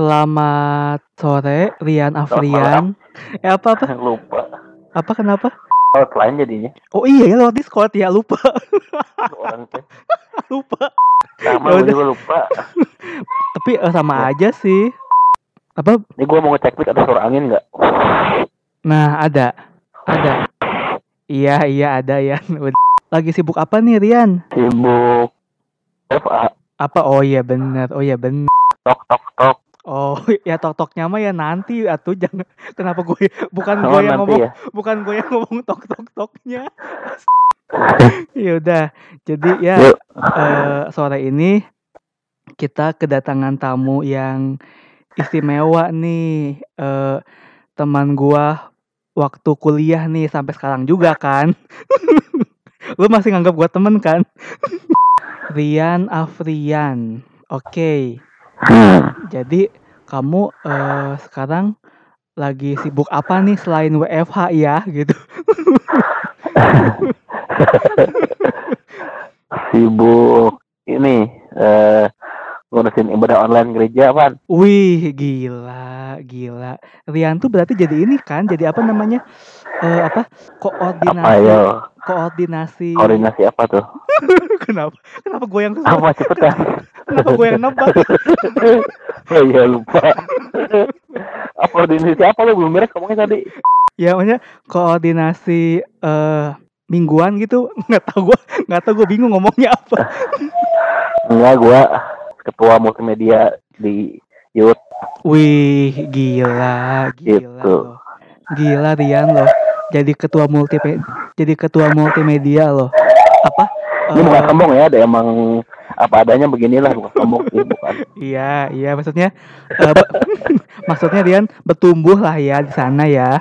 Selamat sore, Rian Afrian. Eh apa apa? lupa Apa kenapa? outline jadinya Oh iya ya lewat Discord ya lupa lupa. sama Ya gue juga lupa Tapi eh, sama Ya. aja sih. Apa? ini gue mau ngecek ada suara angin nggak Nah ada, ada. Iya iya ada ya. Lagi sibuk apa nih Rian? sibuk FA Apa? Oh iya bener, oh iya bener. tok tok tok Oh ya tok toknya mah ya nanti atuh jangan. Kenapa gue bukan oh gue yang ngomong ya bukan gue yang ngomong tok tok toknya. ya udah. Jadi ya eh, sore ini kita kedatangan tamu yang istimewa nih. Eh, teman gua waktu kuliah nih sampai sekarang juga kan. Lu masih nganggap gua temen kan? Rian Afrian. Oke. Hmm. Jadi kamu eh, sekarang lagi sibuk apa nih selain WFH ya gitu? sibuk ini eh ngurusin ibadah online gereja apa Wih, gila, gila. Rian tuh berarti jadi ini kan, jadi apa namanya? Eh apa? apa Koordinasi, ya koordinasi. koordinasi apa tuh Kenapa? Kenapa gue yang apa cepetan Kenapa gue yang nebak? oh iya lupa apa koordinasi apa lo belum beres ngomongnya tadi ya, maksudnya koordinasi eh mingguan gitu. Nggak tahu gue, nggak tahu gue bingung ngomongnya apa. enggak gua ketua multimedia di youth Wih, gila, gila Gitu. loh. Gila Rian loh. Jadi ketua multi jadi ketua multimedia loh. Apa? Ini bukan Eh, sombong ya, ada emang apa adanya beginilah bukan sombong sih, bukan. Iya, iya maksudnya be- maksudnya Rian bertumbuh lah ya di sana ya.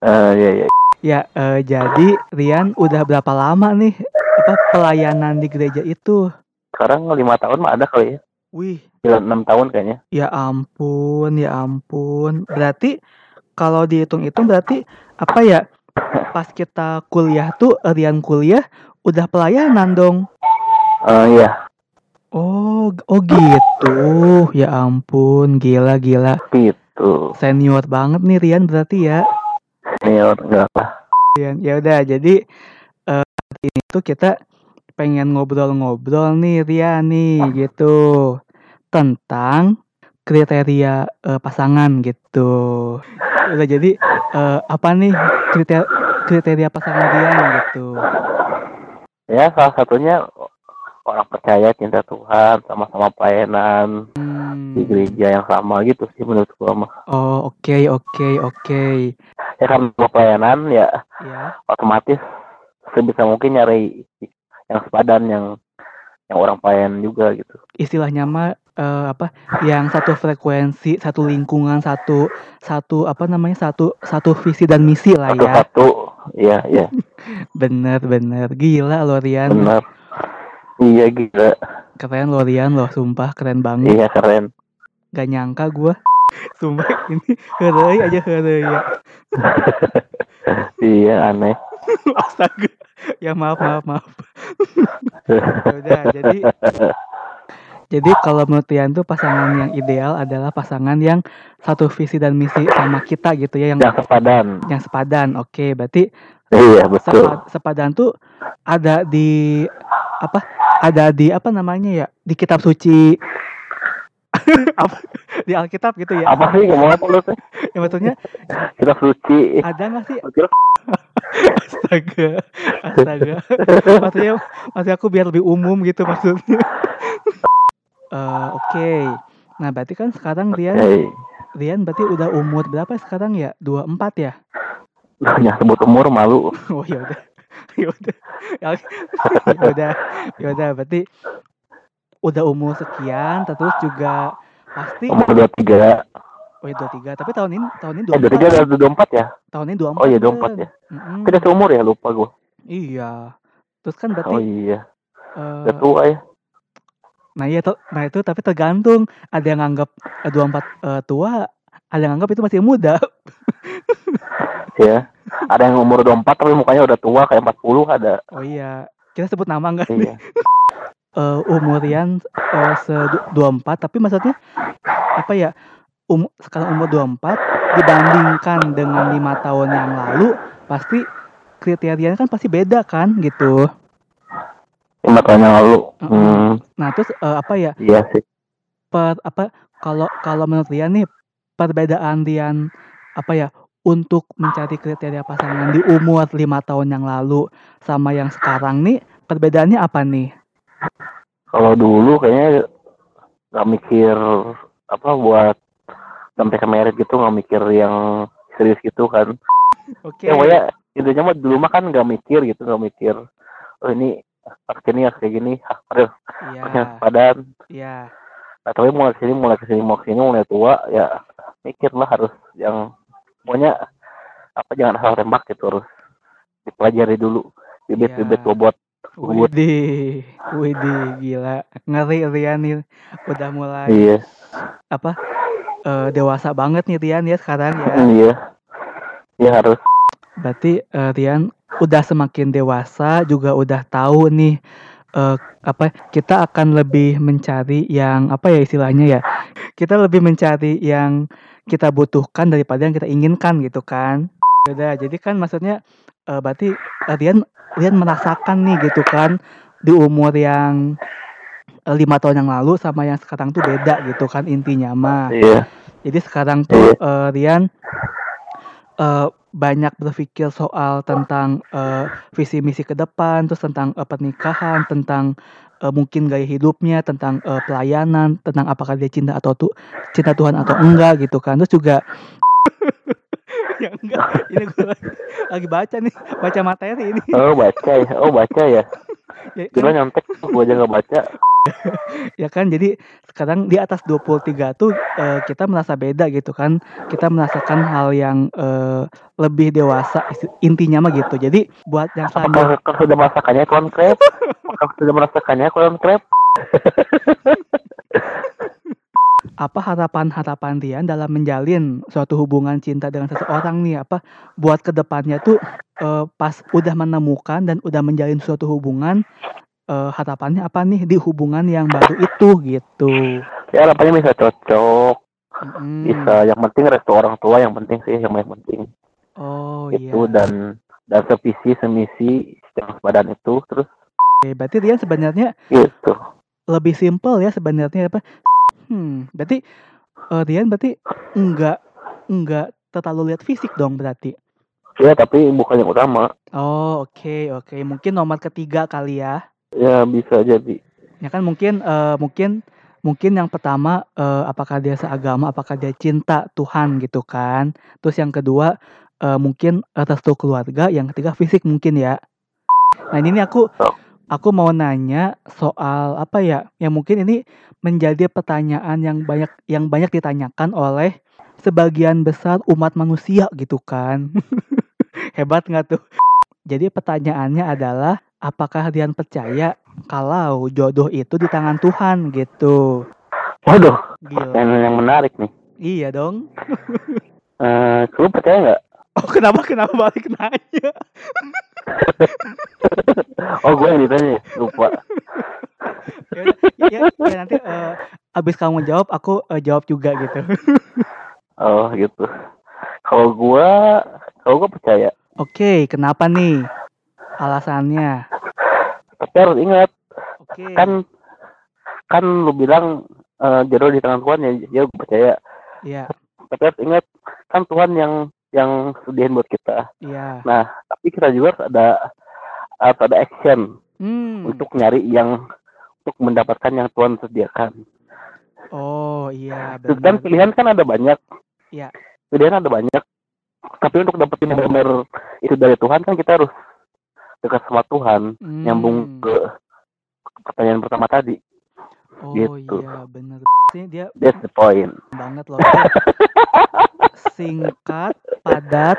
Eh iya iya. Ya, eh, jadi Rian udah berapa lama nih apa pelayanan di gereja itu? Sekarang lima tahun mah ada kali ya. Wih, Jalan enam tahun kayaknya. ya ampun, ya ampun. Berarti kalau dihitung-hitung berarti apa ya? Pas kita kuliah tuh Rian kuliah udah pelayanan dong. Eh iya, Oh, oh gitu. Ya ampun, gila gila. gitu. Senior banget nih Rian berarti ya. Senior enggak lah. Rian. Ya udah, jadi eh hari ini tuh kita pengen ngobrol-ngobrol nih Rian nih gitu tentang kriteria eh, pasangan gitu. Udah jadi eh, apa nih kriteria kriteria pasangan Rian gitu. Ya salah satunya orang percaya cinta Tuhan sama-sama pelayanan di Hmm. gereja yang sama gitu sih menurut gua mah. Oh, oke oke oke. Ya kan pelayanan ya Ya. otomatis sebisa mungkin nyari yang sepadan yang yang orang pelayan juga gitu. istilahnya mah eh, apa yang satu frekuensi satu lingkungan satu satu apa namanya satu satu visi dan misi lah ya Satu-satu, iya iya bener bener gila lo Rian benar. Iya gila, keren lo Rian lo sumpah keren banget iya keren. gak nyangka gua sumpah ini herei aja herei ya iya aneh. astaga ya maaf maaf maaf Ya udah jadi jadi kalau menurut Rian tuh pasangan yang ideal adalah pasangan yang satu visi dan misi sama kita gitu ya yang yang sepadan. yang sepadan oke berarti Iya betul. sepa- sepadan tuh ada di apa ada di apa namanya ya di kitab suci. Apa? Di Alkitab gitu ya. Apa sih ngomong apa lu teh? ya maksudnya Kita suci. ada nggak sih? Astaga astaga. Maksudnya maksud aku biar lebih umum gitu maksudnya. Eh, oke. Nah berarti kan sekarang Rian Hei, Rian berarti udah umur berapa sekarang ya? 24 ya? Yang sebut umur malu. oh ya udah ya udah ya udah ya udah berarti udah umur sekian terus juga pasti Umur dua tiga. oh ya 23 tapi tahun ini tahun ini Eh dua tiga 24 dan dua empat ya? tahun ini 24 Oh iya dua empat ya. Kita seumur ya lupa gua. iya. Terus kan berarti Oh iya, eh, udah tua ya. nah iya nah itu tapi tergantung. Ada yang nganggap eh, 24 eh, tua ada yang nganggap itu masih muda Ya. Ada yang umur 24 tapi mukanya udah tua kayak 40 ada. oh iya. Kita sebut nama enggak Iya. eh umur Rian eh, se 24 tapi maksudnya apa ya um, sekarang umur 24 dibandingkan dengan lima tahun yang lalu pasti kriterianya kan pasti beda kan gitu. Lima tahun yang lalu. Hmm, nah terus eh, apa ya iya sih. per apa kalau kalau menurut Rian nih perbedaan Rian apa ya untuk mencari kriteria pasangan di umur lima tahun yang lalu sama yang sekarang nih perbedaannya apa nih? kalau dulu kayaknya nggak mikir apa buat sampai ke merit gitu nggak mikir yang serius gitu kan Oke. ya pokoknya intinya mah dulu mah kan nggak mikir gitu nggak mikir oh ini harus gini harus kayak gini harus harusnya padan Iya. nah, tapi mulai ke sini mulai ke sini mau ke sini mulai tua ya mikir lah harus yang pokoknya apa jangan asal tembak gitu harus dipelajari dulu bibit-bibit Iya. bobot. Widih, widih gila. Ngeri Rian nih udah mulai iya apa? eh, dewasa banget nih Rian ya sekarang ya. iya iya harus Berarti eh, Rian udah semakin dewasa juga udah tahu nih eh, apa kita akan lebih mencari yang apa ya istilahnya ya kita lebih mencari yang kita butuhkan daripada yang kita inginkan gitu kan. Udah jadi kan maksudnya eh, berarti eh, Rian Rian merasakan nih gitu kan di umur yang eh, lima tahun yang lalu sama yang sekarang tuh beda gitu kan intinya mah. Iya. Jadi sekarang tuh eh, Rian eh, banyak berpikir soal tentang eh, visi misi ke depan, terus tentang eh, pernikahan, tentang eh, mungkin gaya hidupnya, tentang eh, pelayanan, tentang apakah dia cinta atau tuh cinta Tuhan atau enggak gitu kan. Terus juga ya enggak, ini gue lagi, lagi baca nih, baca materi ini. oh baca ya oh baca ya Ya, kira kan, nyontek gua aja nggak baca ya kan, jadi sekarang di atas 23 tuh eh, kita merasa beda gitu kan. Kita merasakan hal yang eh, lebih dewasa intinya mah gitu. Jadi buat yang selanjutnya apakah sudah merasakannya tuan krep apakah sudah merasakannya tuan krep apa harapan-harapan Rian dalam menjalin suatu hubungan cinta dengan seseorang nih apa buat ke depannya tuh eh, pas udah menemukan dan udah menjalin suatu hubungan eh, harapannya apa nih di hubungan yang baru itu gitu? Ya harapannya bisa cocok. Mm-mm. bisa yang penting restu orang tua yang penting sih yang paling penting. Oh itu iya. dan dan sevisi semisi yang sepadan itu terus Oke, berarti Rian sebenarnya gitu. lebih simpel ya sebenarnya apa? Hmm berarti eh, Rian berarti enggak enggak terlalu lihat fisik dong berarti? Ya tapi bukan yang utama. Oh oke oke. Mungkin nomor ketiga kali ya ya bisa jadi Ya kan mungkin eh, mungkin mungkin yang pertama eh, apakah dia seagama, apakah dia cinta Tuhan gitu kan. Terus yang kedua eh, mungkin restu keluarga, yang ketiga fisik mungkin ya. Nah ini aku aku mau nanya soal apa ya? Yang mungkin ini menjadi pertanyaan yang banyak yang banyak ditanyakan oleh sebagian besar umat manusia gitu kan. Hebat nggak tuh? Jadi pertanyaannya adalah apakah Rian percaya kalau jodoh itu di tangan Tuhan gitu. waduh Gila. pertanyaan yang menarik nih Iya dong. eh lu percaya nggak Oh kenapa kenapa balik nanya? oh gue yang ditanya ya? lupa Ya, ya, ya nanti eh, abis kamu jawab aku eh, jawab juga gitu. oh gitu kalau gua kalau gua percaya Oke, kenapa nih? Alasannya. tapi harus ingat Oke. kan kan lu bilang eh, jodoh di tangan Tuhan ya ya gue percaya Iya, tapi harus ingat kan Tuhan yang yang sediain buat kita iya. nah tapi kita juga harus ada harus ada action Hmm. untuk nyari yang untuk mendapatkan yang Tuhan sediakan Oh, iya benar. pilihan kan ada banyak Iya. pilihan ada banyak tapi untuk dapetin benar itu dari Tuhan kan kita harus dekat sama Tuhan nyambung Hmm. ke pertanyaan pertama tadi Oh gitu. iya bener sih dia that's the point banget loh. Singkat, padat,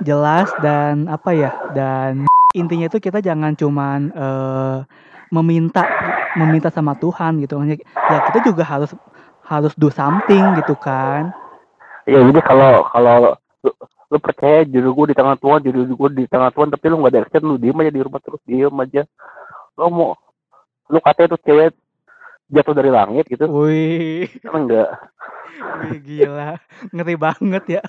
jelas dan apa ya? Dan intinya itu kita jangan cuman eh, meminta meminta sama Tuhan gitu. Ya kita juga harus harus do something gitu kan. ya jadi kalau kalau lu, percaya judul gue di tangan Tuhan judul gue di tangan Tuhan tapi lu gak ada action lu diem aja di rumah terus diem aja lu mau lu katanya tuh cewek jatuh dari langit gitu Wih, kan enggak Wih, gila, ngeri banget ya.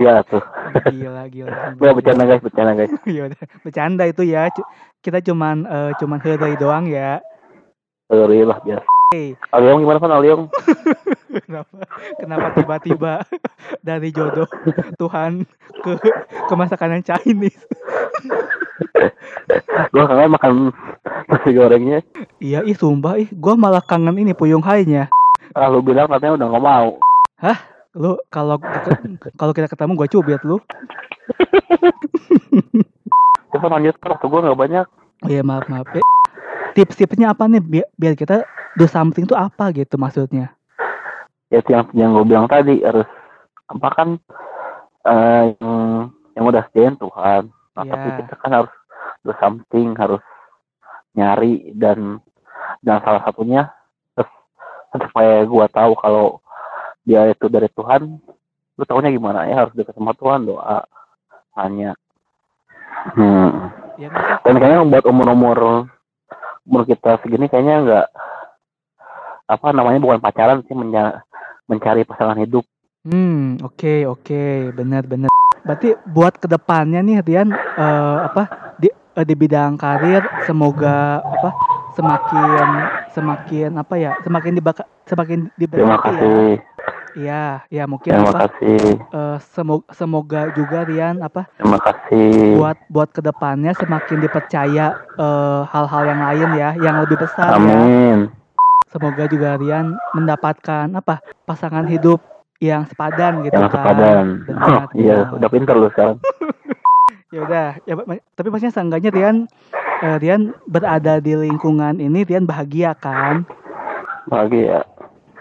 Iya tuh. Gila gila. Nggak bercanda guys, bercanda guys. Ya udah, bercanda itu ya. Kita cuman eh, cuman heureuy doang ya. Sorry lah biasa. Hey, Aliong gimana kan Aliong? kenapa kenapa tiba-tiba dari jodoh Tuhan ke ke masakan yang Chinese? Gua kangen makan nasi gorengnya. Iya, ih sumpah ih, gua malah kangen ini Puyung Hai-nya. Ah, lu bilang katanya udah nggak mau. Lu kalau kalau kita ketemu gua cubit lu. Coba lanjut waktu gua nggak banyak. Oh iya, maaf maaf. Tips-tipsnya apa nih biar, biar kita do something tuh apa gitu maksudnya? Ya itu yang yang gue bilang tadi harus apa kan eh, yang yang udah sediain Tuhan. Nah, tapi Iya. kita kan harus do something, harus nyari dan dan salah satunya terus supaya gua tahu kalau dia itu dari Tuhan, lu tahunya gimana ya harus dekat sama Tuhan doa nanya. Hmm. Ya sih? dan kayaknya buat umur-umur umur kita segini kayaknya nggak apa namanya bukan pacaran sih menya- mencari pasangan hidup Hmm, oke oke, benar benar. Berarti buat ke depannya nih Rian eh, apa di eh, di bidang karir semoga apa semakin semakin apa ya semakin dibaka semakin diberkati terima ya. kasih Iya, ya mungkin terima apa kasih eh, semoga semoga juga Rian apa terima kasih buat buat ke depannya semakin dipercaya hal-hal yang lain ya yang lebih besar ya. Semoga juga Rian mendapatkan apa pasangan hidup yang sepadan gitu yang kan. sepadan Benar, iya udah pinter lu sekarang Ya udah, ya tapi maksudnya seenggaknya Rian eh, Rian berada di lingkungan ini Rian bahagia kan? bahagia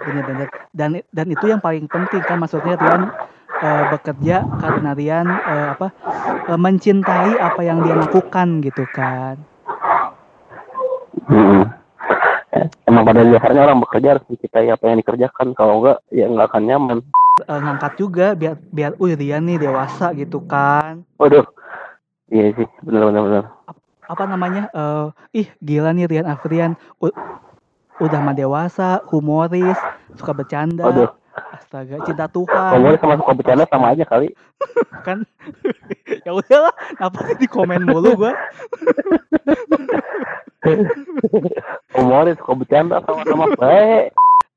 Bener-bener. Dan dan itu yang paling penting kan maksudnya Rian eh, bekerja karena Rian eh, apa eh, mencintai apa yang dia lakukan gitu kan. Mm-mm. Eh, emang pada dasarnya orang bekerja harus mencintai apa yang dikerjakan kalau enggak ya nggak akan nyaman Eh, ngangkat juga biar biar uh Rian nih dewasa gitu kan. waduh iya sih benar benar benar Apa namanya? eh ih gila nih Rian Afrian U- udah mah dewasa, humoris, suka bercanda. waduh Astaga, cinta Tuhan. Ngomongnya sama suka bercanda sama aja kali kan ya udahlah apa di komen mulu gua humoris suka bercanda sama-sama baik.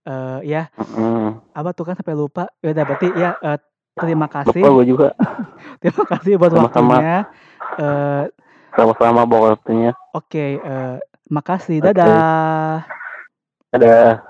Eh ya Mm-mm. apa tuh kan sampai lupa. Ya udah berarti ya eh, terima kasih. lupa gue juga. Terima kasih buat Sama-sama. waktunya. Eh sama-sama bawa waktunya. oke eh, makasih. Oke. dadah. Ada